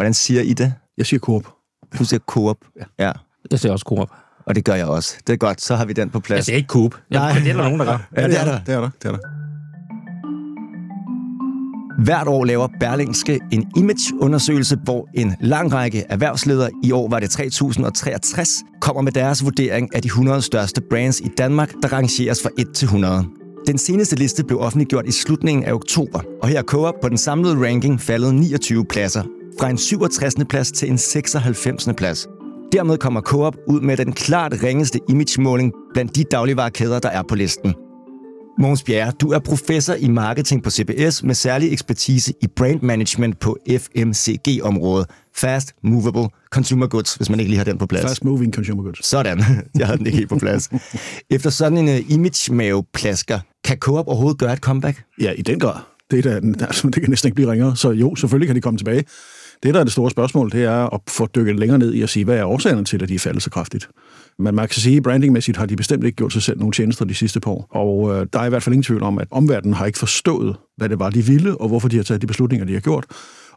Hvordan siger I det? Jeg siger Coop. Du siger Coop. Ja. ja. Jeg siger også Coop. Og det gør jeg også. Det er godt, så har vi den på plads. Jeg siger ikke Coop. Nej. Men det er der nogen, der gør. Ja, det er der. Det er der. Det er der. Hvert år laver Berlingske en image-undersøgelse, hvor en lang række erhvervsledere, i år var det 3063, kommer med deres vurdering af de 100 største brands i Danmark, der rangeres fra 1 til 100. Den seneste liste blev offentliggjort i slutningen af oktober, og her er Coop på den samlede ranking faldet 29 pladser, fra en 67. plads til en 96. plads. Dermed kommer Coop ud med den klart ringeste imagemåling blandt de dagligvarekæder, der er på listen. Mogens Bjerre, du er professor i marketing på CBS med særlig ekspertise i brand management på FMCG-området. Fast Movable Consumer Goods, hvis man ikke lige har den på plads. Fast moving consumer goods. Sådan, jeg havde den ikke helt på plads. Efter sådan en uh, image-maveplasker, kan Coop overhovedet gøre et comeback? Ja, i den grad. Det, er da, altså, det kan næsten ikke blive ringere. Så jo, selvfølgelig kan de komme tilbage. Det, der er det store spørgsmål, det er at få dykket længere ned i at sige, hvad er årsagerne til, at de er faldet så kraftigt. Men man kan sige, at brandingmæssigt har de bestemt ikke gjort sig selv nogle tjenester de sidste par år. Og øh, der er i hvert fald ingen tvivl om, at omverdenen har ikke forstået, hvad det var, de ville, og hvorfor de har taget de beslutninger, de har gjort.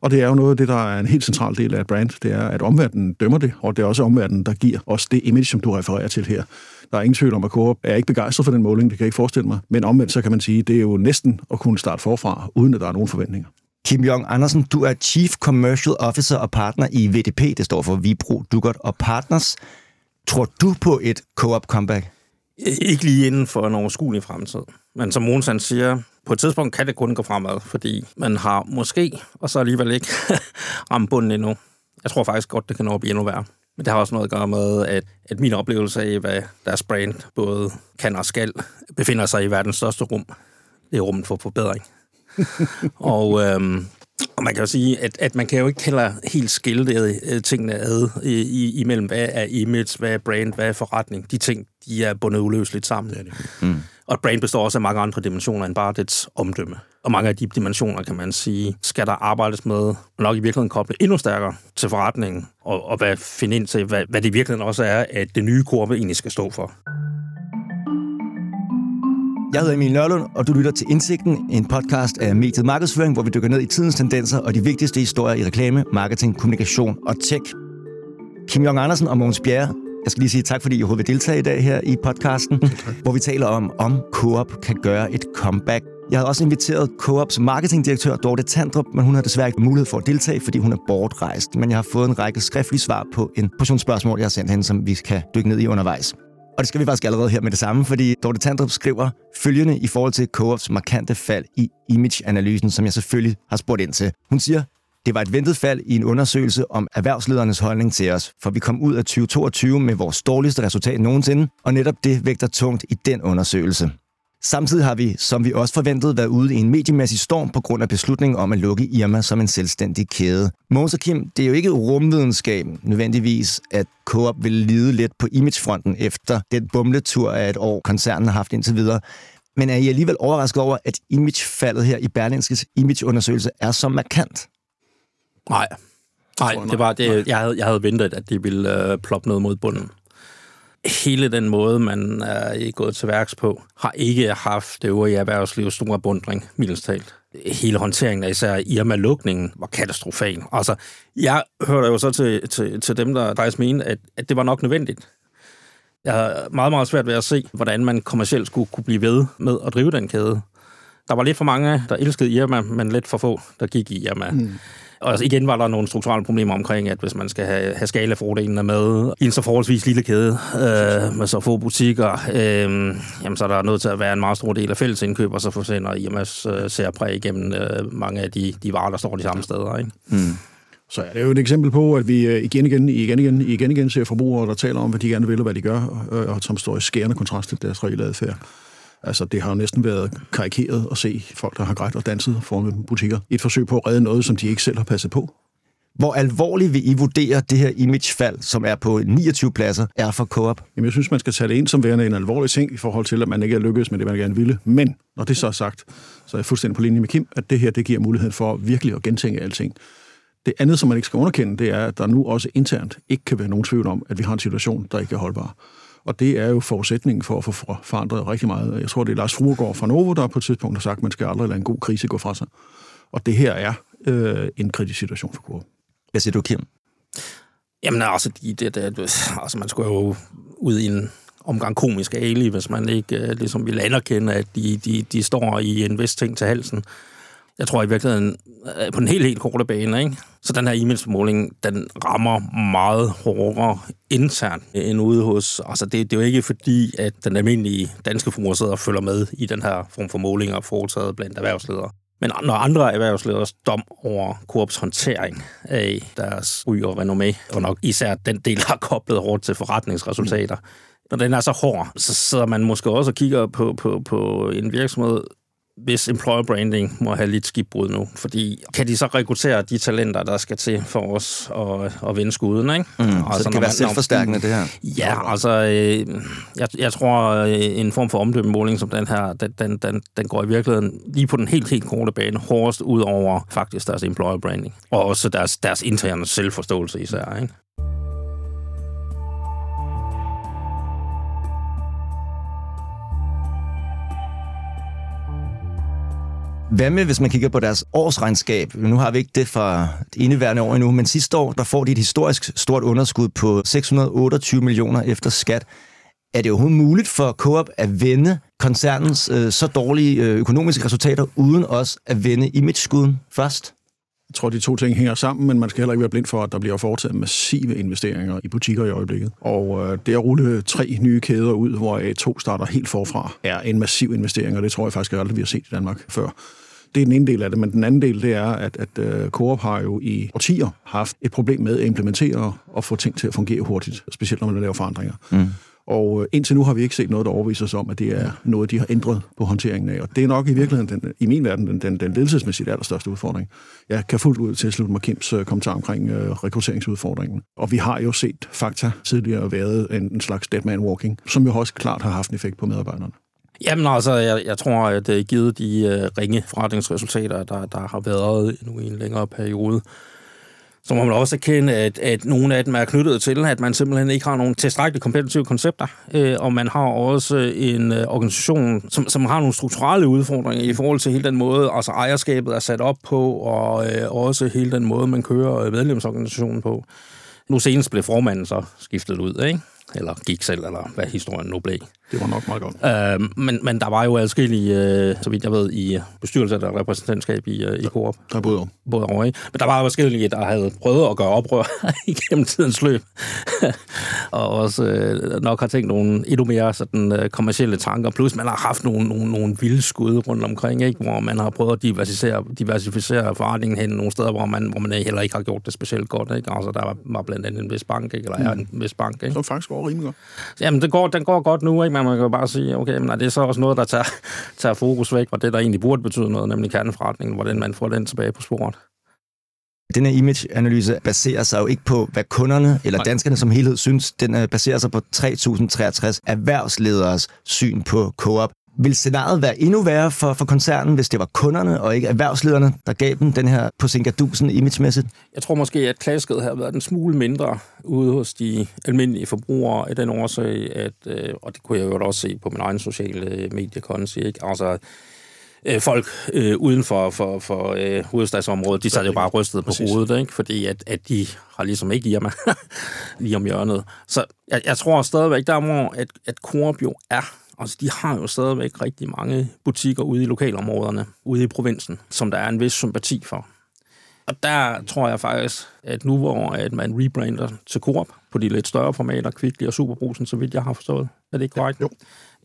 Og det er jo noget af det, der er en helt central del af et brand, det er, at omverdenen dømmer det, og det er også omverdenen, der giver os det image, som du refererer til her. Der er ingen tvivl om, at Coop er ikke begejstret for den måling, det kan jeg ikke forestille mig. Men omvendt, så kan man sige, det er jo næsten at kunne starte forfra, uden at der er nogen forventninger. Kim Jong Andersen, du er Chief Commercial Officer og partner i VDP, det står for Vibro, Dugert og Partners. Tror du på et co-op comeback? Ikke lige inden for en overskuelig fremtid. Men som Mogens siger, på et tidspunkt kan det kun gå fremad, fordi man har måske, og så alligevel ikke, ramt bunden endnu. Jeg tror faktisk godt, det kan nå at blive endnu værre. Men det har også noget at gøre med, at, at min oplevelse af, hvad deres brand både kan og skal, befinder sig i verdens største rum. Det er rummet for forbedring. og, øhm, og man kan jo sige, at, at man kan jo ikke heller helt skille øh, tingene ad i, i, imellem, hvad er image, hvad er brand, hvad er forretning. De ting, de er bundet uløseligt sammen. Det det. Mm. Og brand består også af mange andre dimensioner end bare dets omdømme. Og mange af de dimensioner, kan man sige, skal der arbejdes med, og nok i virkeligheden koble endnu stærkere til forretningen, og, og hvad, finde ind til, hvad, hvad det i virkeligheden også er, at det nye kurve egentlig skal stå for. Jeg hedder Emil Nørlund, og du lytter til Indsigten, en podcast af mediet Markedsføring, hvor vi dykker ned i tidens tendenser og de vigtigste historier i reklame, marketing, kommunikation og tech. Kim Jong Andersen og Mogens Bjerre, jeg skal lige sige tak, fordi I overhovedet vil deltage i dag her i podcasten, hvor vi taler om, om Coop kan gøre et comeback. Jeg har også inviteret Coops marketingdirektør Dorte Tandrup, men hun har desværre ikke mulighed for at deltage, fordi hun er bortrejst. Men jeg har fået en række skriftlige svar på en portion spørgsmål, jeg har sendt hende, som vi kan dykke ned i undervejs. Og det skal vi faktisk allerede her med det samme, fordi Dorte Tandrup skriver følgende i forhold til Coops markante fald i image-analysen, som jeg selvfølgelig har spurgt ind til. Hun siger, det var et ventet fald i en undersøgelse om erhvervsledernes holdning til os, for vi kom ud af 2022 med vores dårligste resultat nogensinde, og netop det vægter tungt i den undersøgelse. Samtidig har vi, som vi også forventede, været ude i en mediemæssig storm på grund af beslutningen om at lukke Irma som en selvstændig kæde. Mogens og Kim, det er jo ikke rumvidenskab nødvendigvis, at Coop vil lide lidt på imagefronten efter den bumletur af et år, koncernen har haft indtil videre. Men er I alligevel overrasket over, at imagefaldet her i Berlingskes imageundersøgelse er så markant? Nej. Nej, det var det, jeg havde, jeg havde ventet, at de ville øh, ploppe noget mod bunden hele den måde, man er gået til værks på, har ikke haft det øvrige erhvervsliv store bundring, mildest talt. Hele håndteringen af især Irma-lukningen var katastrofal. Altså, jeg hørte jo så til, til, til dem, der faktisk mente, at, at det var nok nødvendigt. Jeg har meget, meget svært ved at se, hvordan man kommercielt skulle kunne blive ved med at drive den kæde. Der var lidt for mange, der elskede Irma, men lidt for få, der gik i Irma. Mm. Og igen var der nogle strukturelle problemer omkring, at hvis man skal have, have skalafordelene med i en så forholdsvis lille kæde øh, med så få butikker, øh, jamen, så er der nødt til at være en meget stor del af fællesindkøb, og så forsender IMS øh, særpræg igennem øh, mange af de, de varer, der står de samme steder. Ikke? Mm. Så er det jo et eksempel på, at vi øh, igen igen, igen igen, igen igen ser forbrugere, der taler om, hvad de gerne vil og hvad de gør, og som står i skærende kontrast til deres reelle adfærd. Altså, det har jo næsten været karikeret at se folk, der har grædt og danset foran butikker. Et forsøg på at redde noget, som de ikke selv har passet på. Hvor alvorligt vil I vurdere det her imagefald, som er på 29 pladser, er for Coop? Jamen, jeg synes, man skal tage det ind som værende en alvorlig ting i forhold til, at man ikke er lykkedes med det, man gerne ville. Men når det så er sagt, så er jeg fuldstændig på linje med Kim, at det her det giver mulighed for virkelig at gentænke alting. Det andet, som man ikke skal underkende, det er, at der nu også internt ikke kan være nogen tvivl om, at vi har en situation, der ikke er holdbar. Og det er jo forudsætningen for at få forandret rigtig meget. Jeg tror, det er Lars Fruergaard fra Novo, der på et tidspunkt har sagt, at man skal aldrig lade en god krise gå fra sig. Og det her er øh, en kritisk situation for Coop. Hvad siger du, Kim? Jamen altså, de, det, det, altså man skulle jo ud i en omgang komisk ali, hvis man ikke uh, ligesom vil anerkende, at de, de, de står i en vis ting til halsen. Jeg tror i virkeligheden, øh, på den helt, helt korte bane, ikke? så den her e-mailsmåling, den rammer meget hårdere internt end ude hos... Altså det, det er jo ikke fordi, at den almindelige danske forbruger sidder og følger med i den her form for målinger foretaget blandt erhvervsledere. Men når andre erhvervsleders dom over Coops håndtering af deres ry og renommé, og nok især den del har koblet hårdt til forretningsresultater, når den er så hård, så sidder man måske også og kigger på, på, på en virksomhed, hvis employer branding må have lidt skibbrud nu. Fordi kan de så rekruttere de talenter, der skal til for os at, at vinde skuden? Ikke? Mm, altså, så det kan være selvforstærkende, det her? Ja, altså, øh, jeg, jeg tror, øh, en form for omdømmemåling som den her, den, den, den, den går i virkeligheden lige på den helt, helt korte bane hårdest ud over faktisk deres employer branding. Og også deres, deres interne selvforståelse især. Ikke? Hvad med, hvis man kigger på deres årsregnskab? Nu har vi ikke det fra det indeværende år endnu, men sidste år, der får de et historisk stort underskud på 628 millioner efter skat. Er det overhovedet muligt for Coop at vende koncernens øh, så dårlige øh, økonomiske resultater, uden også at vende imageskuden først? Jeg tror, de to ting hænger sammen, men man skal heller ikke være blind for, at der bliver foretaget massive investeringer i butikker i øjeblikket. Og øh, det at rulle tre nye kæder ud, hvor A2 starter helt forfra, er en massiv investering, og det tror jeg faktisk aldrig, vi har set i Danmark før. Det er den ene del af det, men den anden del, det er, at, at uh, Coop har jo i årtier haft et problem med at implementere og få ting til at fungere hurtigt, specielt når man laver forandringer. Mm. Og øh, indtil nu har vi ikke set noget, der overviser os om, at det er noget, de har ændret på håndteringen af. Og det er nok i virkeligheden, den, i min verden, den, den, den ledelsesmæssigt allerstørste udfordring. Jeg kan fuldt ud tilslutte mig Kims øh, kommentar omkring øh, rekrutteringsudfordringen. Og vi har jo set Fakta tidligere været en, en slags dead man walking, som jo også klart har haft en effekt på medarbejderne. Jamen altså, jeg, jeg tror, at det givet de øh, ringe forretningsresultater, der, der har været nu i en længere periode, så må man også erkende, at, at nogle af dem er knyttet til, at man simpelthen ikke har nogle tilstrækkeligt kompetitive koncepter, øh, og man har også en øh, organisation, som, som har nogle strukturelle udfordringer i forhold til hele den måde, altså ejerskabet er sat op på, og øh, også hele den måde, man kører øh, medlemsorganisationen på. Nu senest blev formanden så skiftet ud, ikke? eller gik selv, eller hvad historien nu blev. Det var nok meget godt. Øh, men, men der var jo adskillige, øh, så vidt jeg ved, i bestyrelse og repræsentantskab i, øh, i Coop. Der er både over. Både over, ikke? Men der var jo adskillige, der havde prøvet at gøre oprør igennem tidens løb. og også øh, nok har tænkt nogle endnu mere sådan, øh, kommersielle tanker. Plus man har haft nogle, nogle, nogle vilde skud rundt omkring, ikke? hvor man har prøvet at diversificere, diversificere forretningen hen nogle steder, hvor man, hvor man heller ikke har gjort det specielt godt. Ikke? Altså, der var, var blandt andet en vis bank, ikke? eller mm. er en vis bank. Ikke? Som faktisk går rimelig godt. Jamen, det går, den går godt nu, ikke? Men man kan jo bare sige, okay, men er det er så også noget, der tager, tager fokus væk fra det, der egentlig burde betyde noget, nemlig kerneforretningen, hvordan man får den tilbage på sporet. Den her image-analyse baserer sig jo ikke på, hvad kunderne eller danskerne som helhed synes. Den øh, baserer sig på 3.063 erhvervslederes syn på Coop. Vil scenariet være endnu værre for, for koncernen, hvis det var kunderne og ikke erhvervslederne, der gav dem den her på Singadusen imagemæssigt? Jeg tror måske, at klasket har været en smule mindre ude hos de almindelige forbrugere i den årsag, at, øh, og det kunne jeg jo også se på min egen sociale mediekonti, ikke? Altså, øh, folk øh, uden for, for, for øh, hovedstadsområdet, de sad jo bare rystet på Præcis. hovedet, ikke? fordi at, at de har ligesom ikke hjemme lige om hjørnet. Så jeg, jeg tror stadigvæk, der hvor at, at Coop jo er Altså, de har jo stadigvæk rigtig mange butikker ude i lokalområderne, ude i provinsen, som der er en vis sympati for. Og der tror jeg faktisk, at nu hvor at man rebrander til Coop på de lidt større formater, Kvickly og Superbrusen, så vidt jeg har forstået. Er det ikke korrekt? Ja, jo.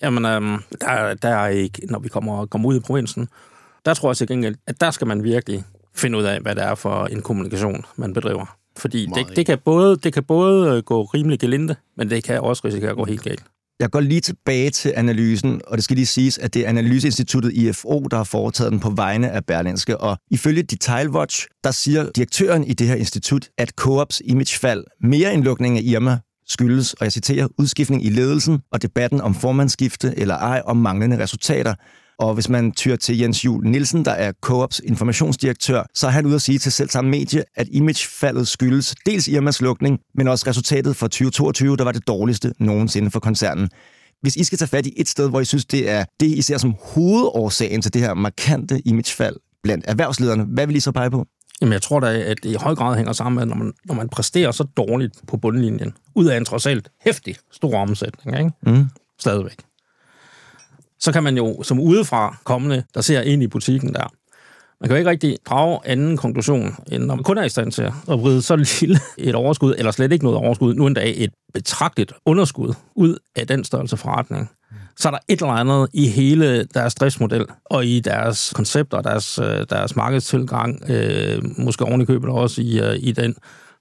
Jamen, øhm, der, der er ikke, når vi kommer, kommer ud i provinsen, der tror jeg til gengæld, at der skal man virkelig finde ud af, hvad det er for en kommunikation, man bedriver. Fordi det, det, kan både, det kan både gå rimelig gelinde, men det kan også risikere at gå helt galt. Jeg går lige tilbage til analysen, og det skal lige siges, at det er Analyseinstituttet IFO, der har foretaget den på vegne af Berlinske. Og ifølge Detailwatch, der siger direktøren i det her institut, at Coops imagefald mere end lukning af Irma skyldes, og jeg citerer, udskiftning i ledelsen og debatten om formandsskifte eller ej om manglende resultater. Og hvis man tyrer til Jens Jul Nielsen, der er Coops informationsdirektør, så er han ude at sige til selv samme medie, at imagefaldet skyldes dels Irmas lukning, men også resultatet for 2022, der var det dårligste nogensinde for koncernen. Hvis I skal tage fat i et sted, hvor I synes, det er det, I ser som hovedårsagen til det her markante imagefald blandt erhvervslederne, hvad vil I så pege på? Jamen, jeg tror da, at det i høj grad hænger sammen med, når man, når man præsterer så dårligt på bundlinjen, ud af en trods alt hæftig stor omsætning, ikke? Mm. Stadigvæk. Så kan man jo som udefra kommende, der ser ind i butikken der, man kan jo ikke rigtig drage anden konklusion, end når man kun er i stand til at vride så lille et overskud, eller slet ikke noget overskud, nu endda et betragteligt underskud ud af den størrelse forretning. Så er der et eller andet i hele deres driftsmodel, og i deres koncepter, deres, øh, deres markedstilgang, øh, måske oven i købet også i, øh, i den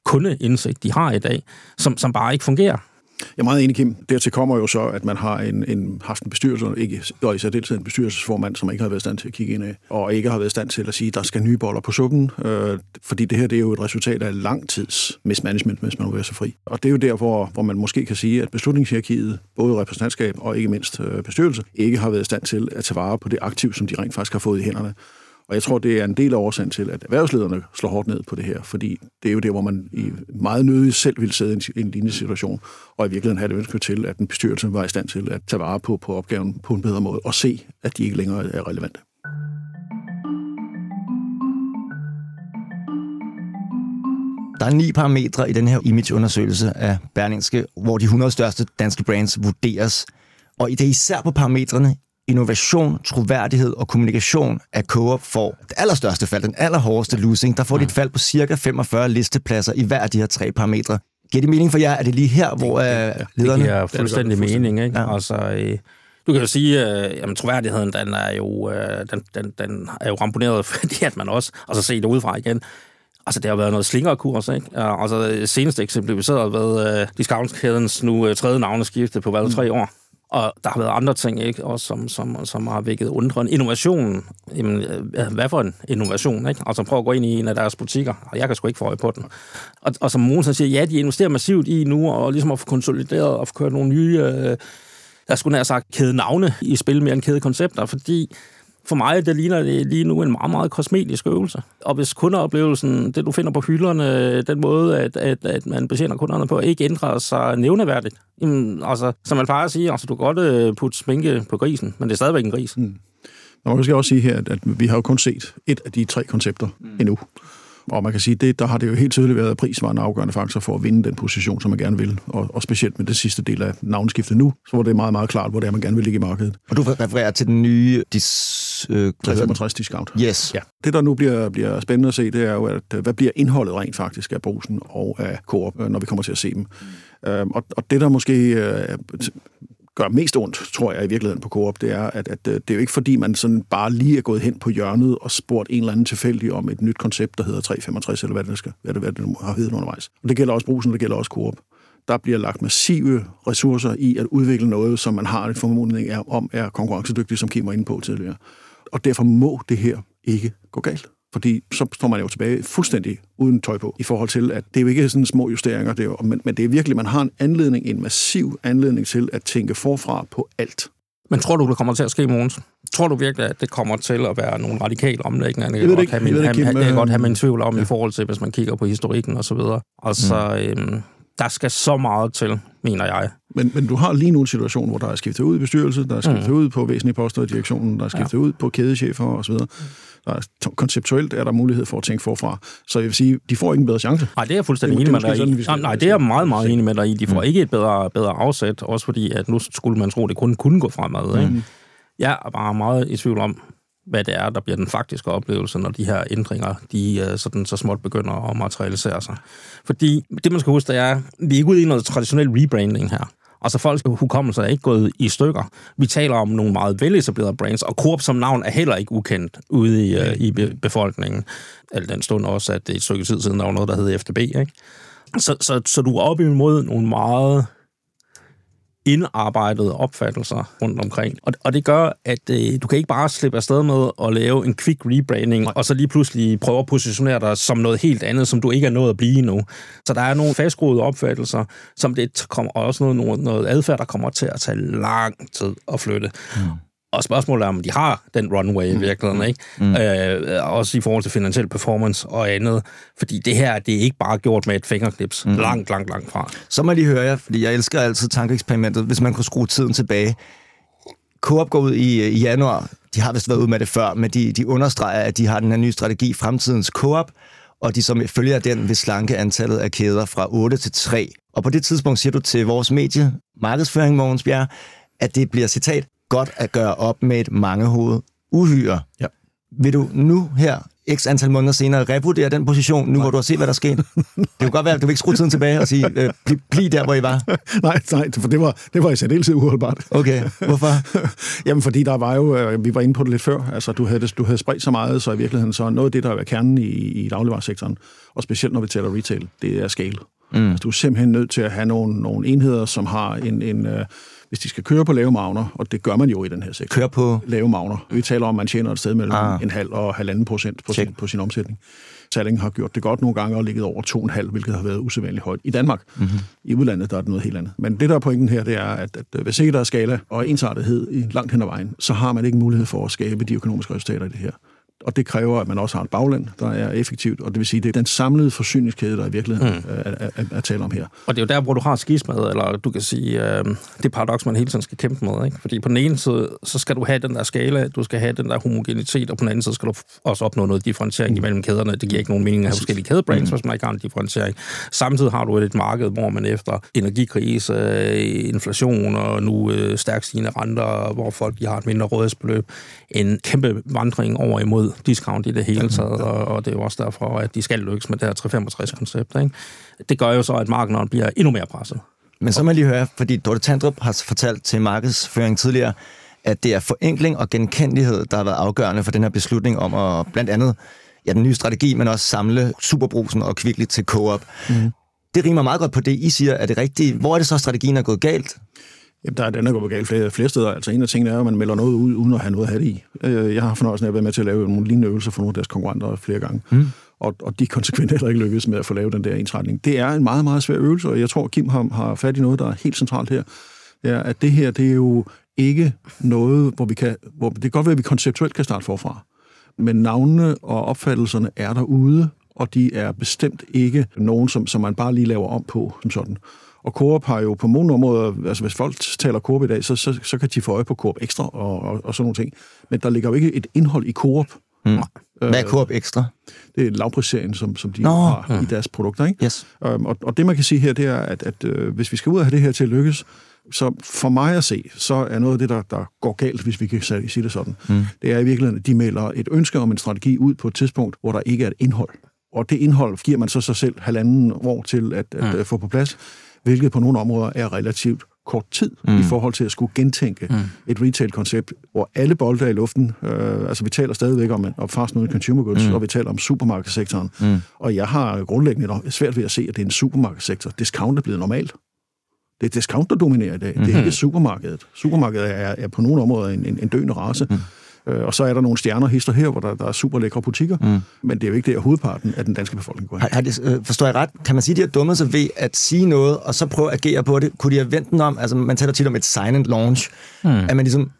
kundeindsigt, de har i dag, som, som bare ikke fungerer. Jeg er meget enig, Kim. Dertil kommer jo så, at man har en, en, haft en bestyrelse, ikke, og i særdeleshed en bestyrelsesformand, som ikke har været i stand til at kigge ind af, og ikke har været i stand til at sige, at der skal nye boller på suppen, øh, fordi det her det er jo et resultat af lang tids mismanagement, hvis man vil være så fri. Og det er jo der, hvor, hvor man måske kan sige, at beslutningshierarkiet, både repræsentantskab og ikke mindst øh, bestyrelse, ikke har været i stand til at tage vare på det aktiv, som de rent faktisk har fået i hænderne. Og jeg tror, det er en del af årsagen til, at erhvervslederne slår hårdt ned på det her, fordi det er jo der, hvor man i meget nødig selv vil sidde i en lignende situation, og i virkeligheden have det ønske til, at den bestyrelse var i stand til at tage vare på, på opgaven på en bedre måde, og se, at de ikke længere er relevante. Der er ni parametre i den her imageundersøgelse af Berlingske, hvor de 100 største danske brands vurderes. Og det er især på parametrene innovation, troværdighed og kommunikation, at Coop får det allerstørste fald, den allerhårdeste losing. Der får de et fald på cirka 45 listepladser i hver af de her tre parametre. Giver det mening for jer? Er det lige her, hvor ja, lederne... Det giver fuldstændig mening, ikke? Ja. Altså, øh, du kan jo sige, at øh, troværdigheden, den er jo, øh, den, den, den er jo ramponeret, fordi at man også, altså se det udefra igen, Altså, det har været noget slingerkurs, ikke? Altså, seneste eksemplificeret ved uh, discountkædens nu uh, tredje navneskifte på hvad, tre år. Og der har været andre ting, ikke? Også som, som, som har vækket undren. Innovationen. jamen, øh, hvad for en innovation, ikke? Altså prøv at gå ind i en af deres butikker, og jeg kan sgu ikke få øje på den. Og, og som Mogens siger, ja, de investerer massivt i nu, og ligesom at få konsolideret og få kørt nogle nye, øh, der skulle nær sagt kæde navne i spil mere end kæde koncepter, fordi for mig, det ligner det lige nu en meget, meget kosmetisk øvelse. Og hvis kundeoplevelsen, det du finder på hylderne, den måde, at, at, at man betjener kunderne på, ikke ændrer sig nævneværdigt. Jamen, altså, som man plejer at sige, altså, du kan godt øh, putte sminke på grisen, men det er stadigvæk en gris. Mm. Og jeg skal også sige her, at vi har jo kun set et af de tre koncepter mm. endnu. Og man kan sige, det, der har det jo helt tydeligt været, at pris var en afgørende faktor for at vinde den position, som man gerne vil. Og, og specielt med det sidste del af navnskiftet nu, så var det meget, meget klart, hvor det er, man gerne vil ligge i markedet. Og du refererer til den nye dis, øh, 365 discount. Yes. Ja. Det, der nu bliver, bliver spændende at se, det er jo, at hvad bliver indholdet rent faktisk af brusen og af Coop, når vi kommer til at se dem. Mm. Øhm, og, og det, der måske øh, gør mest ondt, tror jeg i virkeligheden på Coop, det er, at, at øh, det er jo ikke fordi, man sådan bare lige er gået hen på hjørnet og spurgt en eller anden tilfældig om et nyt koncept, der hedder 365, eller hvad det, skal, hvad det, hvad det har heddet undervejs. Og det gælder også brusen, det gælder også Coop. Der bliver lagt massive ressourcer i at udvikle noget, som man har en formodning om er konkurrencedygtigt, som Kim var inde på tidligere. Og derfor må det her ikke gå galt fordi så står man jo tilbage fuldstændig uden tøj på, i forhold til, at det er jo ikke sådan små justeringer, det er jo, men, men det er virkelig, man har en anledning, en massiv anledning til at tænke forfra på alt. Men tror du, det kommer til at ske, Måns? Tror du virkelig, at det kommer til at være nogle radikale omlægninger? Det kan kan godt have min tvivl om ja. i forhold til, hvis man kigger på historikken og så videre. Altså, mm. øhm, der skal så meget til, mener jeg. Men, men du har lige nu en situation, hvor der er skiftet ud i bestyrelsen, der er skiftet mm. ud på væsentlige poster i direktionen, der er skiftet ja. ud på kædechefer osv. Der er, konceptuelt er der mulighed for at tænke forfra. Så jeg vil sige, de får ikke en bedre chance. Nej, det er jeg fuldstændig enig med dig i. Nej, nej, det er jeg meget, meget enig med dig i. De får mm. ikke et bedre, bedre afsæt, også fordi, at nu skulle man tro, at det kun kunne gå fremad. Mm. Ikke? Jeg er bare meget i tvivl om, hvad det er, der bliver den faktiske oplevelse, når de her ændringer, de uh, sådan, så småt begynder at materialisere sig. Fordi det, man skal huske, det er, vi er ikke ude i noget traditionel rebranding her. Altså folks hukommelse er ikke gået i stykker. Vi taler om nogle meget veletablerede brands, og Coop som navn er heller ikke ukendt ude i, uh, i befolkningen. Al den stund også, at det er et stykke tid siden, der var noget, der hed FDB. Ikke? Så, så, så du er oppe imod nogle meget indarbejdede opfattelser rundt omkring. Og, og det gør, at øh, du kan ikke bare slippe afsted med at lave en quick rebranding, Nej. og så lige pludselig prøve at positionere dig som noget helt andet, som du ikke er nået at blive nu. Så der er nogle fastgroede opfattelser, som det kommer og også noget, noget, noget adfærd, der kommer til at tage lang tid at flytte. Mm. Og spørgsmålet er, om de har den runway i mm. virkeligheden, ikke? Mm. Øh, også i forhold til finansiel performance og andet. Fordi det her, det er ikke bare gjort med et fingerklips. Mm. Langt, langt, langt fra. Så må jeg lige høre jer, fordi jeg elsker altid tankeeksperimentet, hvis man kunne skrue tiden tilbage. Coop går ud i, i januar. De har vist været ude med det før, men de, de understreger, at de har den her nye strategi, Fremtidens Coop. og de som følger den vil slanke antallet af kæder fra 8 til 3. Og på det tidspunkt siger du til vores medie, Markedsføring Mogens Bjerg, at det bliver, citat, godt at gøre op med et mangehoved uhyre. Ja. Vil du nu her, x antal måneder senere, revurdere den position, nu Nej. hvor du har set, hvad der skete? Det kunne godt være, at du vil ikke skrue tiden tilbage og sige, øh, bliv, bliv der, hvor I var. nej, nej, for det var, det var i særdeleshed uholdbart. Okay, hvorfor? Jamen, fordi der var jo, øh, vi var inde på det lidt før, altså du havde, du havde spredt så meget, så i virkeligheden så noget af det, der er kernen i, i dagligvaresektoren, og specielt når vi taler retail, det er scale. Mm. Altså, du er simpelthen nødt til at have nogle, nogle enheder, som har en, en uh, hvis de skal køre på lave magner, og det gør man jo i den her sektor. Køre på? Lave magner. Vi taler om, at man tjener et sted mellem ah. en halv og halvanden procent på sin, på sin omsætning. Salling har gjort det godt nogle gange og ligget over 2,5, hvilket har været usædvanligt højt i Danmark. Mm-hmm. I udlandet der er det noget helt andet. Men det, der er pointen her, det er, at, at hvis ikke der er skala og ensartethed i langt hen ad vejen, så har man ikke mulighed for at skabe de økonomiske resultater i det her og det kræver, at man også har et bagland, der er effektivt, og det vil sige, det er den samlede forsyningskæde, der i virkeligheden mm. er, er, er, er tale om her. Og det er jo der, hvor du har skismad, eller du kan sige, øh, det paradoks, man hele tiden skal kæmpe med. Ikke? Fordi på den ene side, så skal du have den der skala, du skal have den der homogenitet, og på den anden side skal du også opnå noget differentiering mm. imellem kæderne. Det giver ikke nogen mening at have forskellige kædebrands, mm. hvis man ikke har en differentiering. Samtidig har du et marked, hvor man efter energikrise, inflation og nu øh, stærkt stigende renter, hvor folk de har et mindre rådighedsbeløb, en kæmpe vandring over imod discount i det hele taget, og, og det er jo også derfor, at de skal lykkes med det her 365-koncept. Ikke? Det gør jo så, at markedet bliver endnu mere presset. Men så må jeg lige høre, fordi Dorte Tandrup har fortalt til markedsføring tidligere, at det er forenkling og genkendelighed, der har været afgørende for den her beslutning om at blandt andet ja, den nye strategi, men også samle Superbrusen og Kvickly til Coop. Mm. Det rimer meget godt på det, I siger. Er det rigtigt? Hvor er det så, strategien er gået galt? Jamen, der er den, der går galt flere, flere steder. Altså, en af tingene er, at man melder noget ud, uden at have noget at have det i. Øh, jeg har fornøjelsen af at være med til at lave nogle lignende øvelser for nogle af deres konkurrenter flere gange. Mm. Og, og de konsekvent heller ikke lykkes med at få lavet den der ensretning. Det er en meget, meget svær øvelse, og jeg tror, Kim har, har fat i noget, der er helt centralt her. Det er, at det her, det er jo ikke noget, hvor vi kan... Hvor, det kan godt være, at vi konceptuelt kan starte forfra. Men navnene og opfattelserne er derude, og de er bestemt ikke nogen, som, som man bare lige laver om på, som sådan. Og Coop har jo på nogle områder, altså hvis folk taler Coop i dag, så, så, så kan de få øje på Coop Ekstra og, og, og sådan nogle ting. Men der ligger jo ikke et indhold i Coop. Mm. Hvad er Coop Ekstra? Det er lavprisserien, som, som de Nå, har ja. i deres produkter. Ikke? Yes. Um, og, og det man kan sige her, det er, at, at uh, hvis vi skal ud af have det her til at lykkes, så for mig at se, så er noget af det, der, der går galt, hvis vi kan sige det sådan, mm. det er i virkeligheden, at de melder et ønske om en strategi ud på et tidspunkt, hvor der ikke er et indhold. Og det indhold giver man så sig selv halvanden år til at, at mm. få på plads hvilket på nogle områder er relativt kort tid mm. i forhold til at skulle gentænke mm. et retail-koncept, hvor alle bolde er i luften. Øh, altså, vi taler stadigvæk om, om fast moving consumer goods, mm. og vi taler om supermarkedssektoren. Mm. Og jeg har grundlæggende svært ved at se, at det er en supermarkedssektor. Discount er blevet normalt. Det er discount, der dominerer i dag. Mm-hmm. Det er mhm. ikke supermarkedet. Supermarkedet er, er på nogle områder en, en, en døende race. Mm. Øh, og så er der nogle stjerner hister her, hvor der, der er super lækre butikker, mm. men det er jo ikke det, at hovedparten af den danske befolkning går hen. Har, har det, øh, forstår jeg ret? Kan man sige, at de har dummet sig ved at sige noget, og så prøve at agere på det? Kunne de have vendt den om? Altså, man taler tit om et silent launch. Mm. At man ligesom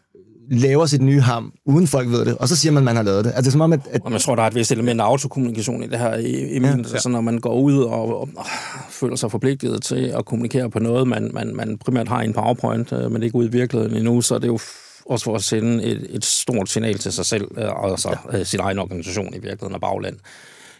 laver sit nye ham, uden folk ved det, og så siger man, at man har lavet det. Altså, det er som om, at, at... Og man tror, der er et vist element af autokommunikation i det her, i, i ja, altså, ja. når man går ud og, og, og føler sig forpligtet til at kommunikere på noget, man, man, man primært har i en PowerPoint, øh, men ikke ude i virkeligheden endnu, så er det jo også for at sende et, et stort signal til sig selv, altså ja. Øh, sin egen organisation i virkeligheden og bagland.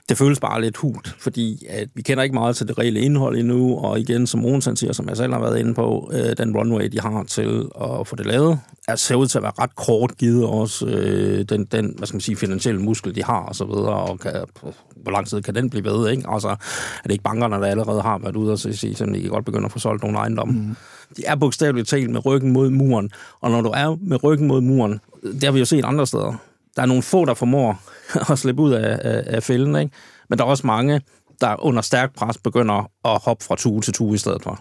Det føles bare lidt hult, fordi at vi kender ikke meget til det reelle indhold endnu, og igen, som Mogens siger, som jeg selv har været inde på, øh, den runway, de har til at få det lavet, er ser ud til at være ret kort givet også øh, den, den, hvad skal man sige, finansielle muskel, de har og så videre, og kan, hvor lang tid kan den blive ved, ikke? Altså, er det ikke bankerne, der allerede har været ude og sige, at de kan godt begynde at få solgt nogle ejendomme. Mm. De er bogstaveligt talt med ryggen mod muren, og når du er med ryggen mod muren, det har vi jo set andre steder. Der er nogle få, der formår at slippe ud af, af, af fælden, ikke? men der er også mange, der under stærk pres begynder at hoppe fra tue til tue i stedet for.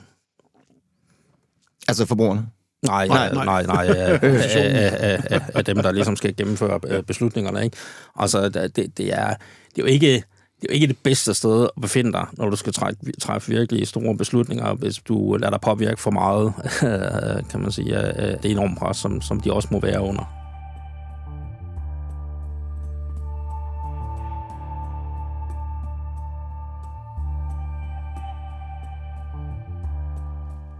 Altså forbrugerne? Nej, nej, nej, nej, nej af, af, af, af dem, der ligesom skal gennemføre øh, beslutningerne. Ikke? Altså, det, det, er, det er jo ikke det er jo ikke det bedste sted at befinde dig, når du skal træffe, træffe virkelig store beslutninger, hvis du lader dig påvirke for meget, kan man sige, det enorme pres, som, som de også må være under.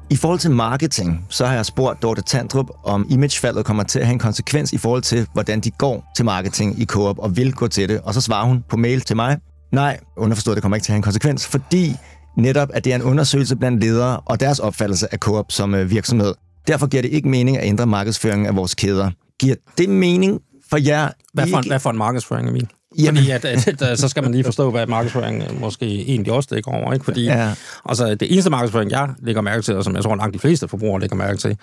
I forhold til marketing, så har jeg spurgt Dorte Tandrup, om imagefaldet kommer til at have en konsekvens i forhold til, hvordan de går til marketing i Coop og vil gå til det. Og så svarer hun på mail til mig, Nej, underforstået, det kommer ikke til at have en konsekvens, fordi netop, at det er en undersøgelse blandt ledere og deres opfattelse af Coop som øh, virksomhed. Derfor giver det ikke mening at ændre markedsføringen af vores kæder. Giver det mening for jer? Hvad for, en, hvad for en markedsføring, Emil? Jamen- Fordi at, at, at, så skal man lige forstå, hvad markedsføring øh, måske egentlig også dækker over. Ikke? Fordi Ja. altså, det eneste markedsføring, jeg lægger mærke til, og som jeg tror langt de fleste forbrugere lægger mærke til,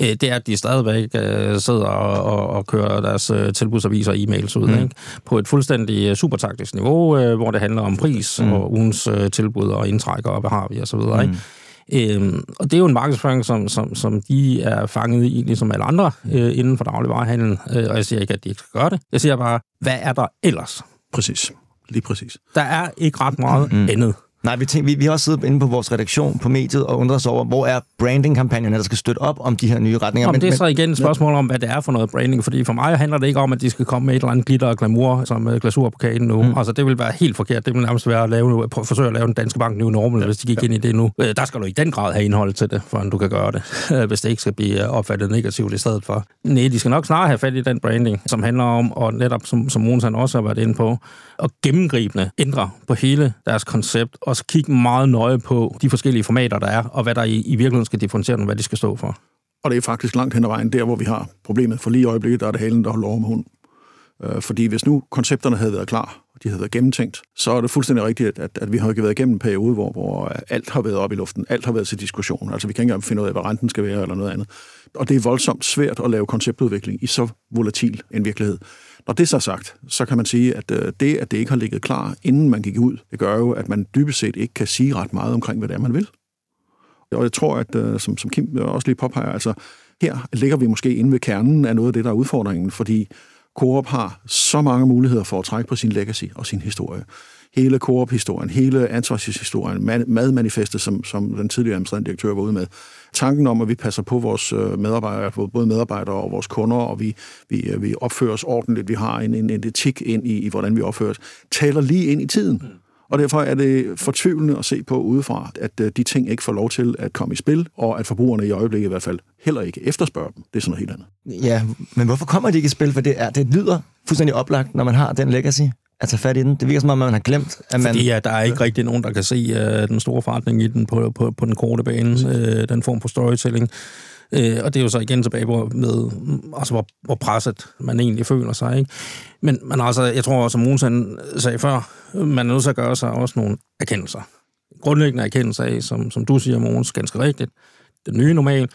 øh, det er, at de stadigvæk øh, sidder og, og, og kører deres øh, tilbudsaviser og e-mails ud, mm. ikke? på et fuldstændig supertaktisk niveau, øh, hvor det handler om pris mm. og ugens øh, tilbud og indtræk og hvad har vi og så videre. Ikke? Øhm, og det er jo en markedsføring, som, som, som de er fanget i, ligesom alle andre øh, inden for dagligvarehandel. Øh, og jeg siger ikke, at de ikke skal gøre det. Jeg siger bare, hvad er der ellers? Præcis. Lige præcis. Der er ikke ret meget mm. andet. Nej, vi, tænker, vi, vi har også siddet inde på vores redaktion på mediet og undret os over, hvor er brandingkampagnerne, der skal støtte op om de her nye retninger. Jamen, det er så igen et spørgsmål om, hvad det er for noget branding, fordi for mig handler det ikke om, at de skal komme med et eller andet glitter og glamour som uh, glasur på kagen nu. Mm. Altså, det vil være helt forkert. Det vil nærmest være at lave, prøve, forsøge at lave den danske bank new normal, ja. hvis de gik ja. ind i det nu. Uh, der skal du i den grad have indhold til det, for at du kan gøre det, uh, hvis det ikke skal blive opfattet negativt i stedet for. Nej, de skal nok snarere have fat i den branding, som handler om, og netop som, som Mogens han også har været inde på, og gennemgribende ændre på hele deres koncept, og så kigge meget nøje på de forskellige formater, der er, og hvad der i, i virkeligheden skal differentiere dem, hvad de skal stå for. Og det er faktisk langt hen ad vejen der, hvor vi har problemet. For lige i øjeblikket, der er det halen, der holder over med hunden. Øh, Fordi hvis nu koncepterne havde været klar, og de havde været gennemtænkt, så er det fuldstændig rigtigt, at, at vi har ikke været igennem en periode, hvor, hvor alt har været op i luften, alt har været til diskussion. Altså vi kan ikke engang finde ud af, hvad renten skal være eller noget andet. Og det er voldsomt svært at lave konceptudvikling i så volatil en virkelighed. Når det så er sagt, så kan man sige, at øh, det, at det ikke har ligget klar, inden man gik ud, det gør jo, at man dybest set ikke kan sige ret meget omkring, hvad det er, man vil. Og jeg tror, at øh, som, som Kim øh, også lige påpeger, altså her ligger vi måske inde ved kernen af noget af det, der er udfordringen, fordi Coop har så mange muligheder for at trække på sin legacy og sin historie. Hele Coop-historien, hele ansvarshistorien, mad- madmanifestet, som, som den tidligere administrerende direktør var ude med. Tanken om, at vi passer på vores øh, medarbejdere, både medarbejdere og vores kunder, og vi, vi, øh, vi opfører os ordentligt, vi har en, en, en etik ind i, i, hvordan vi opfører os, taler lige ind i tiden. Og derfor er det fortvivlende at se på udefra, at øh, de ting ikke får lov til at komme i spil, og at forbrugerne i øjeblikket i hvert fald heller ikke efterspørger dem. Det er sådan noget helt andet. Ja, men hvorfor kommer de ikke i spil? For det, er, det lyder fuldstændig oplagt, når man har den legacy at tage fat i den. Det virker som om, man har glemt, at man... Fordi ja, der er ikke rigtig nogen, der kan se uh, den store forretning i den på, på, på den korte bane, uh, den form for storytelling. Uh, og det er jo så igen tilbage på, med, altså, hvor, hvor presset man egentlig føler sig. Ikke? Men, men altså, jeg tror, som Mogens han sagde før, man er nødt til at gøre sig også nogle erkendelser. Grundlæggende erkendelser af, som, som du siger, Mogens, ganske rigtigt. Den nye normal,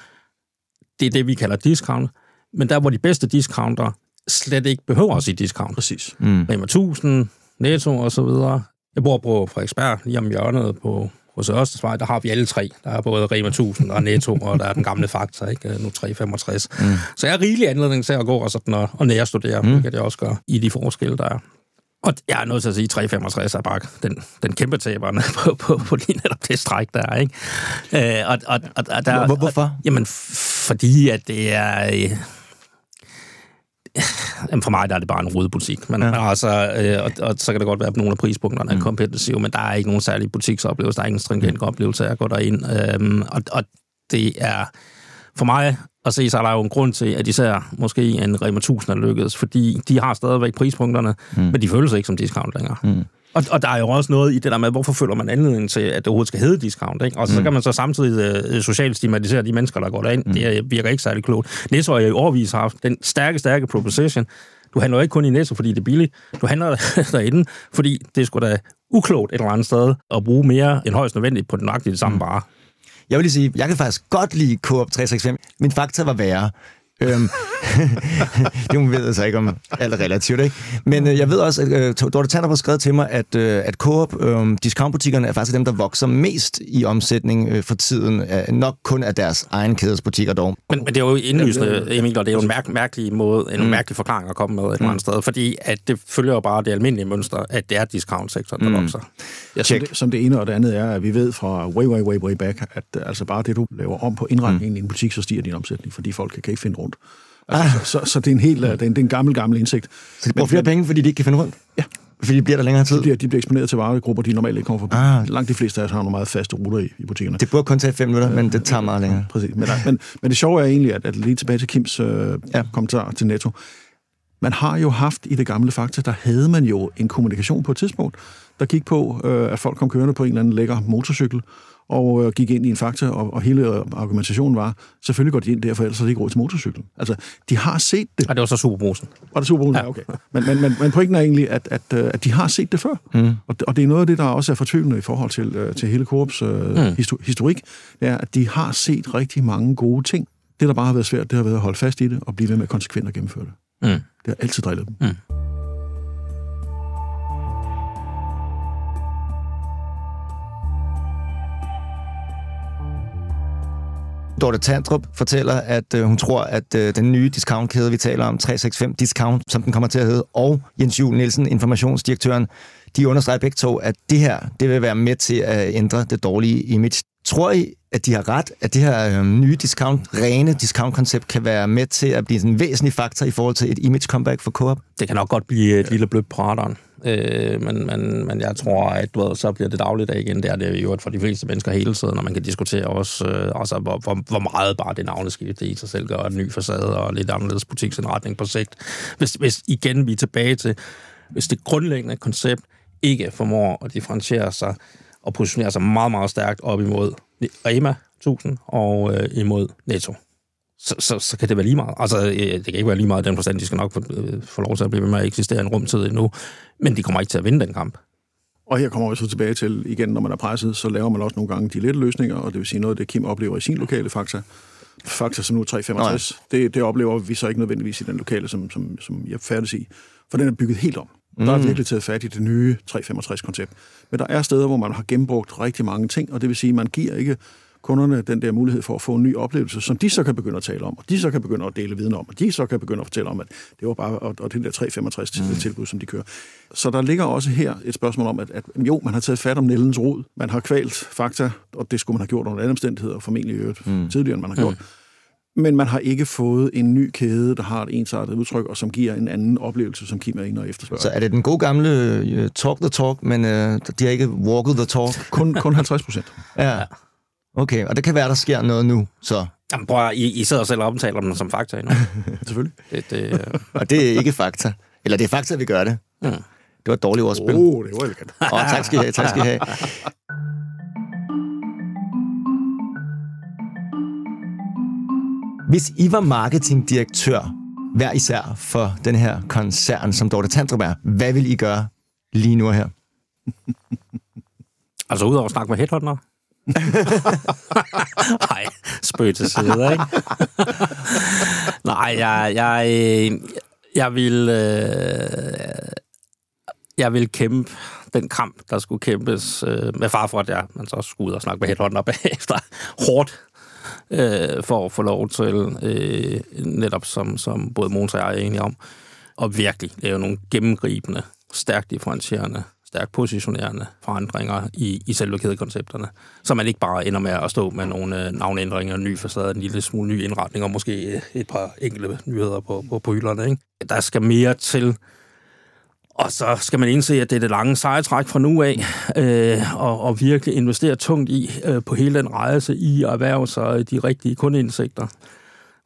det er det, vi kalder discount. Men der, hvor de bedste discounter slet ikke behøver at sige discount. Præcis. Mm. Rema 1000, Netto og så videre. Jeg bor på Frederiksberg, lige om hjørnet på hos Ørstedsvej, der har vi alle tre. Der er både Rema 1000 og Netto, og der er den gamle Fakta, ikke? nu 365. Mm. Så jeg har rigelig anledning til at gå og, sådan og, og nærstudere, mm. hvilket jeg også gør i de forskelle, der er. Og jeg er nødt til at sige, at 365 er bare den, den kæmpe taberne på, på, på lige netop det stræk, der er. Ikke? Øh, og, og, og, og der, Hvor- hvorfor? Og, jamen, f- fordi at det er... Øh, Jamen for mig der er det bare en rodebutik. Men, ja. men altså, øh, og, og, så kan det godt være, at nogle af prispunkterne er mm. kompetitive, men der er ikke nogen særlig butiksoplevelse, der er ingen stringent oplevelse af at gå derind. Øhm, og, og det er for mig at se, så er der jo en grund til, at især måske en Rema 1000 er lykkedes, fordi de har stadigvæk prispunkterne, mm. men de føles ikke som discount længere. Mm. Og, og der er jo også noget i det der med, hvorfor føler man anledning til, at det overhovedet skal hedde discount, ikke? Og så, mm. så kan man så samtidig øh, socialt stigmatisere de mennesker, der går derind. Mm. Det virker ikke særlig klogt. Netto har jo i overvis haft den stærke, stærke proposition. Du handler jo ikke kun i Netto, fordi det er billigt. Du handler derinde, fordi det skulle da uklogt et eller andet sted at bruge mere end højst nødvendigt på den nøjagtige det samme mm. Jeg vil lige sige, jeg kan faktisk godt lide Coop 365. Min fakta var værre øhm, det ved jeg så ikke om alt er relativt, ikke? Men øh, jeg ved også, at øh, Dorte Tanner har skrevet til mig, at, øh, at Coop, øh, discountbutikkerne, er faktisk dem, der vokser mest i omsætning øh, for tiden. Øh, nok kun af deres egen kædes butikker dog. Men, men det er jo indlysende, Emil, og det er jo en mærk, mærkelig måde, en mm. mærkelig forklaring at komme med et eller andet sted, fordi at det følger jo bare det almindelige mønster, at det er discount-sektoren, der mm. vokser. Ja, som, det, som det ene og det andet er, at vi ved fra way, way, way, way back, at øh, altså bare det, du laver om på indretningen mm. i en butik, så stiger din omsætning, fordi folk kan, kan ikke finde rundt. Altså, ah. så, så, så det er en helt øh, det er en, det er en gammel, gammel indsigt. Så de bruger flere penge, fordi de ikke kan finde rundt? Ja. Fordi de bliver der længere tid? De bliver, de bliver eksponeret til varegrupper, de normalt ikke kommer forbi. Ah. Langt de fleste af os har nogle meget faste ruter i, i butikkerne. Det burde kun tage fem minutter, men det tager meget længere. Præcis. Men, men, men det sjove er egentlig, at, at lige tilbage til Kims øh, ja. kommentar til Netto, Man har jo haft i det gamle Fakta, der havde man jo en kommunikation på et tidspunkt, der gik på, øh, at folk kom kørende på en eller anden lækker motorcykel, og øh, gik ind i en fakta, og, og hele argumentationen var, selvfølgelig går de ind der, for ellers er det ikke råd til motorcyklen. Altså, de har set det. Og det var så Superbrusen. Var det Superbrusen? Ja. ja, okay. Men, men, men, men pointen er egentlig, at, at, øh, at de har set det før. Mm. Og, og det er noget af det, der også er fortvivlende i forhold til, øh, til hele Coops øh, mm. historik, det er, at de har set rigtig mange gode ting. Det, der bare har været svært, det har været at holde fast i det, og blive ved med konsekvent at gennemføre det. Mm. Det har altid drillet dem. Mm. Dorte Tandrup fortæller, at øh, hun tror, at øh, den nye discountkæde, vi taler om, 365 Discount, som den kommer til at hedde, og Jens Juhl Nielsen, informationsdirektøren, de understreger begge to, at det her det vil være med til at ændre det dårlige image. Tror I, at de har ret, at det her øh, nye discount, rene discount-koncept kan være med til at blive en væsentlig faktor i forhold til et image comeback for Coop? Det kan nok godt blive et lille blødt på radaren. Øh, men, men, men jeg tror, at du ved, så bliver det dagligdag igen. Det er det jo for de fleste mennesker hele tiden, og man kan diskutere også, øh, altså, hvor, hvor, hvor meget bare det navneskift i sig selv gør en ny facade og lidt anderledes butiksindretning på sigt. Hvis, hvis igen vi er tilbage til, hvis det grundlæggende koncept ikke formår at differentiere sig og positionere sig meget, meget stærkt op imod Rema 1000 og øh, imod Netto, så, så, så kan det være lige meget. Altså, øh, det kan ikke være lige meget den forstand, de skal nok få, øh, få lov til at blive ved med at eksistere en rumtid endnu, men de kommer ikke til at vinde den kamp. Og her kommer vi så tilbage til, igen, når man er presset, så laver man også nogle gange de lette løsninger, og det vil sige noget af det, Kim oplever i sin lokale fakta. Fakta som nu 365, det, det oplever vi så ikke nødvendigvis i den lokale, som, som, som jeg færdes i. For den er bygget helt om. Mm. Der er mm. virkelig taget fat i det nye 365-koncept. Men der er steder, hvor man har gennembrugt rigtig mange ting, og det vil sige, at man giver ikke kunderne den der mulighed for at få en ny oplevelse, som de så kan begynde at tale om, og de så kan begynde at dele viden om, og de så kan begynde at fortælle om, at det var bare og, og det der 365 mm. tilbud, som de kører. Så der ligger også her et spørgsmål om, at, at jo, man har taget fat om Nellens rod, man har kvalt fakta, og det skulle man have gjort under andre omstændigheder, formentlig øvrigt mm. tidligere, end man har gjort. Mm. Men man har ikke fået en ny kæde, der har et ensartet udtryk, og som giver en anden oplevelse, som Kim er inde og efterspørger. Så er det den gode gamle uh, talk the talk, men uh, de har ikke walket the talk? Kun, kun 50 procent. ja. Okay, og det kan være, der sker noget nu, så... Jamen, prøv I, I sidder selv og omtaler dem som fakta endnu. Selvfølgelig. Det, det, uh... og det er ikke fakta. Eller det er fakta, vi gør det. Mm. Det var et dårligt ordspil. Åh, oh, det var elegant. oh, tak skal I have, tak skal I have. Hvis I var marketingdirektør hver især for den her koncern, som Dorte Tandrup er, hvad vil I gøre lige nu her? altså udover at snakke med headhunter? Nej, spøg til side, ikke? Nej, jeg, jeg, jeg vil... Øh, jeg vil kæmpe den kamp, der skulle kæmpes øh, med far for, at jeg, man så skulle ud og snakke med headhunter bagefter. Hårdt øh, for at få lov til, øh, netop som, som både Måns og jeg er enige om, og virkelig lave nogle gennemgribende, stærkt differentierende stærkt positionerende forandringer i, i selve kædekoncepterne, så man ikke bare ender med at stå med nogle øh, navneændringer, en ny facade, en lille smule ny indretning og måske øh, et par enkelte nyheder på, på, på hylderne. Ikke? Der skal mere til, og så skal man indse, at det er det lange sejretræk fra nu af, øh, og, og virkelig investere tungt i øh, på hele den rejse i at erhverve sig de rigtige kundeindsigter.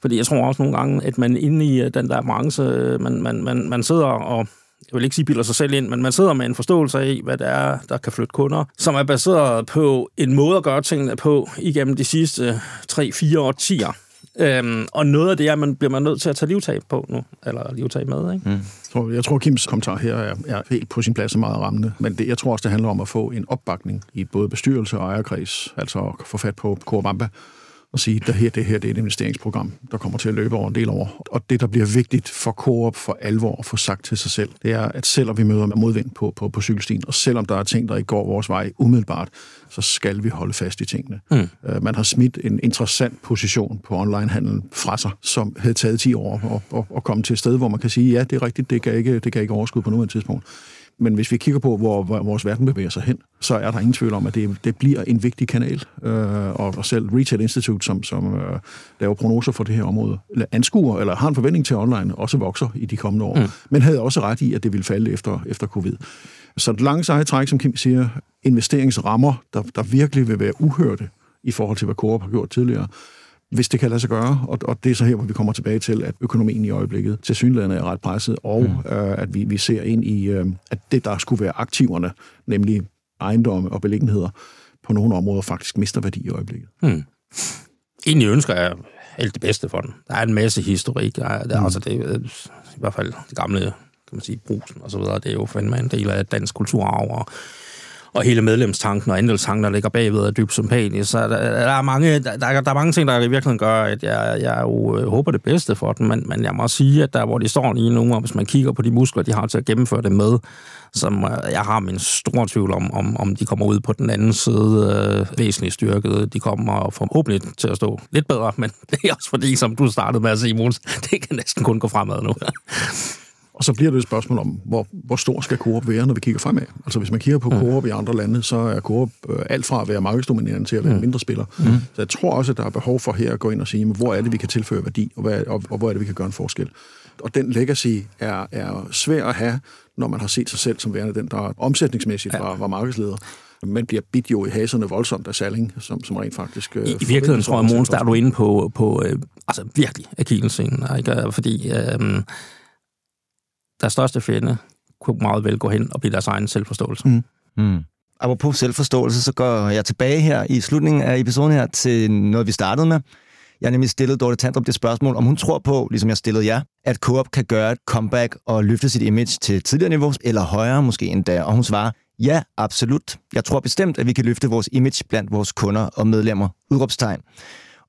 Fordi jeg tror også nogle gange, at man inde i øh, den der branche, man, man, man, man sidder og jeg vil ikke sige bilder sig selv ind, men man sidder med en forståelse af, hvad det er, der kan flytte kunder, som er baseret på en måde at gøre tingene på igennem de sidste 3-4 årtier. Øhm, og noget af det er, man bliver man nødt til at tage livtag på nu, eller livtag med. Ikke? Mm. Jeg tror, Kims kommentar her er, er helt på sin plads og meget rammende, men det, jeg tror også, det handler om at få en opbakning i både bestyrelse og ejerkreds, altså at få fat på Corbamba, og sige, at det her, det her det er et investeringsprogram, der kommer til at løbe over en del år. Og det, der bliver vigtigt for Coop for alvor at få sagt til sig selv, det er, at selvom vi møder modvind på, på, på cykelstien, og selvom der er ting, der ikke går vores vej umiddelbart, så skal vi holde fast i tingene. Mm. Uh, man har smidt en interessant position på onlinehandel fra sig, som havde taget 10 år at, at, at komme til et sted, hvor man kan sige, ja, det er rigtigt, det kan ikke, det kan ikke overskud på nuværende tidspunkt. Men hvis vi kigger på, hvor, hvor vores verden bevæger sig hen, så er der ingen tvivl om, at det, det bliver en vigtig kanal. Øh, og, og selv Retail Institute, som, som øh, laver prognoser for det her område, eller anskuer, eller har en forventning til online, også vokser i de kommende år. Mm. Men havde også ret i, at det ville falde efter, efter covid. Så det lange seje træk, som Kim siger, investeringsrammer, der, der virkelig vil være uhørte i forhold til, hvad Coop har gjort tidligere, hvis det kan lade sig gøre, og, og det er så her, hvor vi kommer tilbage til, at økonomien i øjeblikket til synligheden er ret presset, og mm. øh, at vi, vi ser ind i, øh, at det, der skulle være aktiverne, nemlig ejendomme og beliggenheder, på nogle områder faktisk mister værdi i øjeblikket. Mm. Egentlig ønsker jeg alt det bedste for den. Der er en masse historik. Der er, der, mm. altså det, I hvert fald det gamle kan man sige, brusen og så videre. Det er jo fandme en del af dansk kulturarv, og og hele medlemstanken og andelstanken, der ligger bagved, er dybt sympatisk. Så der, der, er mange, der, der, er mange ting, der i virkeligheden gør, at jeg, jeg jo øh, håber det bedste for dem, men, men jeg må sige, at der, hvor de står lige nu, og hvis man kigger på de muskler, de har til at gennemføre det med, som øh, jeg har min store tvivl om, om, om de kommer ud på den anden side øh, væsentligt styrket. De kommer forhåbentlig til at stå lidt bedre, men det er også fordi, som du startede med at sige, Måns, det kan næsten kun gå fremad nu. Og så bliver det et spørgsmål om, hvor, hvor stor skal Coop være, når vi kigger fremad? Altså hvis man kigger på. Coop i andre lande, så er Coop øh, alt fra at være markedsdominerende til at være mm. mindre spiller. Mm. Så jeg tror også, at der er behov for her at gå ind og sige, hvor er det, vi kan tilføre værdi, og, hvad, og, og hvor er det, vi kan gøre en forskel. Og den legacy er, er svær at have, når man har set sig selv som værende den, der omsætningsmæssigt ja. var, var markedsleder men bliver bidt jo i haserne voldsomt af Salling, som, som rent faktisk... Øh, I, I virkeligheden tror jeg, Måns, der er du inde på, på øh, altså virkelig akillescenen, ikke? fordi øh, deres største fjende kunne meget vel gå hen og blive deres egen selvforståelse. Mm. Mm. Apropos selvforståelse, så går jeg tilbage her i slutningen af episoden her til noget, vi startede med. Jeg har nemlig stillet Dorte Tandrup det spørgsmål, om hun tror på, ligesom jeg stillede jer, at Coop kan gøre et comeback og løfte sit image til tidligere niveau, eller højere måske endda. Og hun svarer, ja, absolut. Jeg tror bestemt, at vi kan løfte vores image blandt vores kunder og medlemmer. Udråbstegn.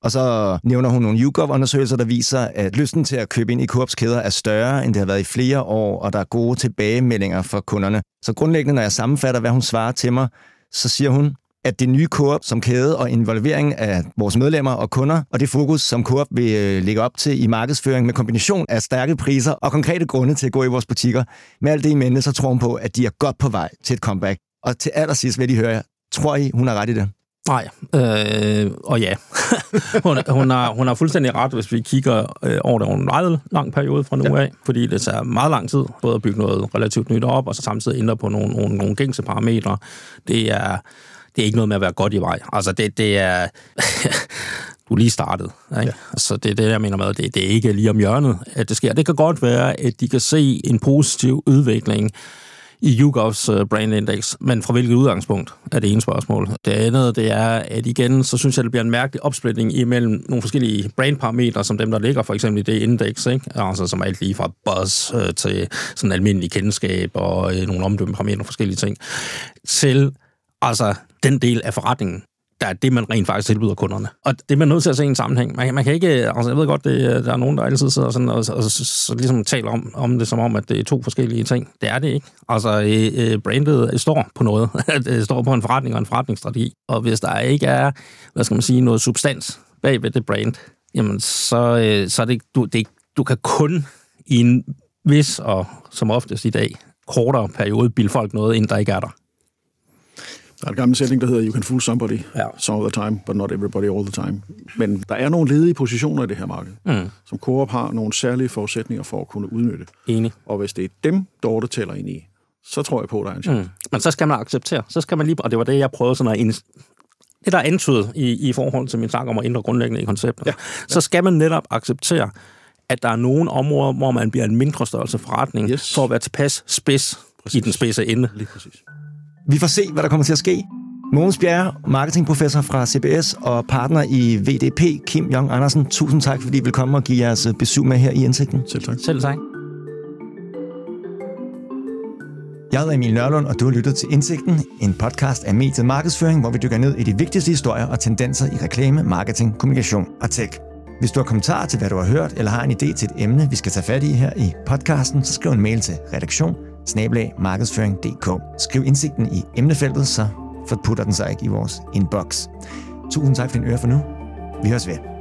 Og så nævner hun nogle YouGov-undersøgelser, der viser, at lysten til at købe ind i Coops kæder er større, end det har været i flere år, og der er gode tilbagemeldinger fra kunderne. Så grundlæggende, når jeg sammenfatter, hvad hun svarer til mig, så siger hun, at det nye Coop som kæde og involvering af vores medlemmer og kunder, og det fokus, som Coop vil øh, lægge op til i markedsføring med kombination af stærke priser og konkrete grunde til at gå i vores butikker. Med alt det i mente, så tror hun på, at de er godt på vej til et comeback. Og til allersidst vil de høre, tror I, hun har ret i det? Nej, øh, og ja. hun, hun, har, hun har fuldstændig ret, hvis vi kigger øh, over det over en meget lang periode fra nu ja. af, fordi det tager meget lang tid både at bygge noget relativt nyt op, og så samtidig ændre på nogle, nogle, nogle gængse parametre. Det er, det er ikke noget med at være godt i vej. Altså, det, det er... du er lige startet. Ikke? Ja. Så det er det, jeg mener med, det, det er ikke lige om hjørnet, at det sker. Det kan godt være, at de kan se en positiv udvikling i YouGovs Brain øh, Brand Index, men fra hvilket udgangspunkt er det ene spørgsmål. Det andet, det er, at igen, så synes jeg, det bliver en mærkelig opsplitning imellem nogle forskellige brandparametre, som dem, der ligger for eksempel i det index, ikke? Altså, som er alt lige fra buzz øh, til sådan almindelig kendskab og øh, nogle omdømmeparametre og forskellige ting, til altså den del af forretningen, der er det, man rent faktisk tilbyder kunderne. Og det er man nødt til at se i en sammenhæng. Man, man kan ikke, altså jeg ved godt, det, der er nogen, der altid sidder sådan og, og, og så ligesom taler om, om det som om, at det er to forskellige ting. Det er det ikke. Altså øh, øh brandet står på noget. det øh, står på en forretning og en forretningsstrategi. Og hvis der ikke er, hvad skal man sige, noget substans bag ved det brand, jamen så, øh, så er det, du, det, du kan kun i en vis, og som oftest i dag, kortere periode bilde folk noget ind, der ikke er der. Der er en gammel sætning, der hedder, you can fool somebody ja. some of the time, but not everybody all the time. Men der er nogle ledige positioner i det her marked, mm. som Coop har nogle særlige forudsætninger for at kunne udnytte. Enig. Og hvis det er dem, Dorte tæller ind i, så tror jeg på, at der er en chance. Mm. Men så skal man acceptere. Så skal man lige, og det var det, jeg prøvede sådan at ind, det, der er antydet i, i forhold til min snak om at ændre grundlæggende i konceptet, ja. ja. så skal man netop acceptere, at der er nogle områder, hvor man bliver en mindre størrelse forretning, yes. for at være tilpas spids præcis. i den spidse ende. Lige præcis. Vi får se, hvad der kommer til at ske. Mogens Bjerre, marketingprofessor fra CBS og partner i VDP, Kim Jong Andersen. Tusind tak, fordi I vil komme og give jeres besøg med her i Indsigten. Selv tak. Selv tak. Jeg hedder Emil Nørlund, og du har lyttet til Indsigten, en podcast af mediet markedsføring, hvor vi dykker ned i de vigtigste historier og tendenser i reklame, marketing, kommunikation og tech. Hvis du har kommentarer til, hvad du har hørt, eller har en idé til et emne, vi skal tage fat i her i podcasten, så skriv en mail til redaktion markedsføring.dk. Skriv indsigten i emnefeltet, så forputter den sig ikke i vores inbox. Tusind tak for din øre for nu. Vi høres ved.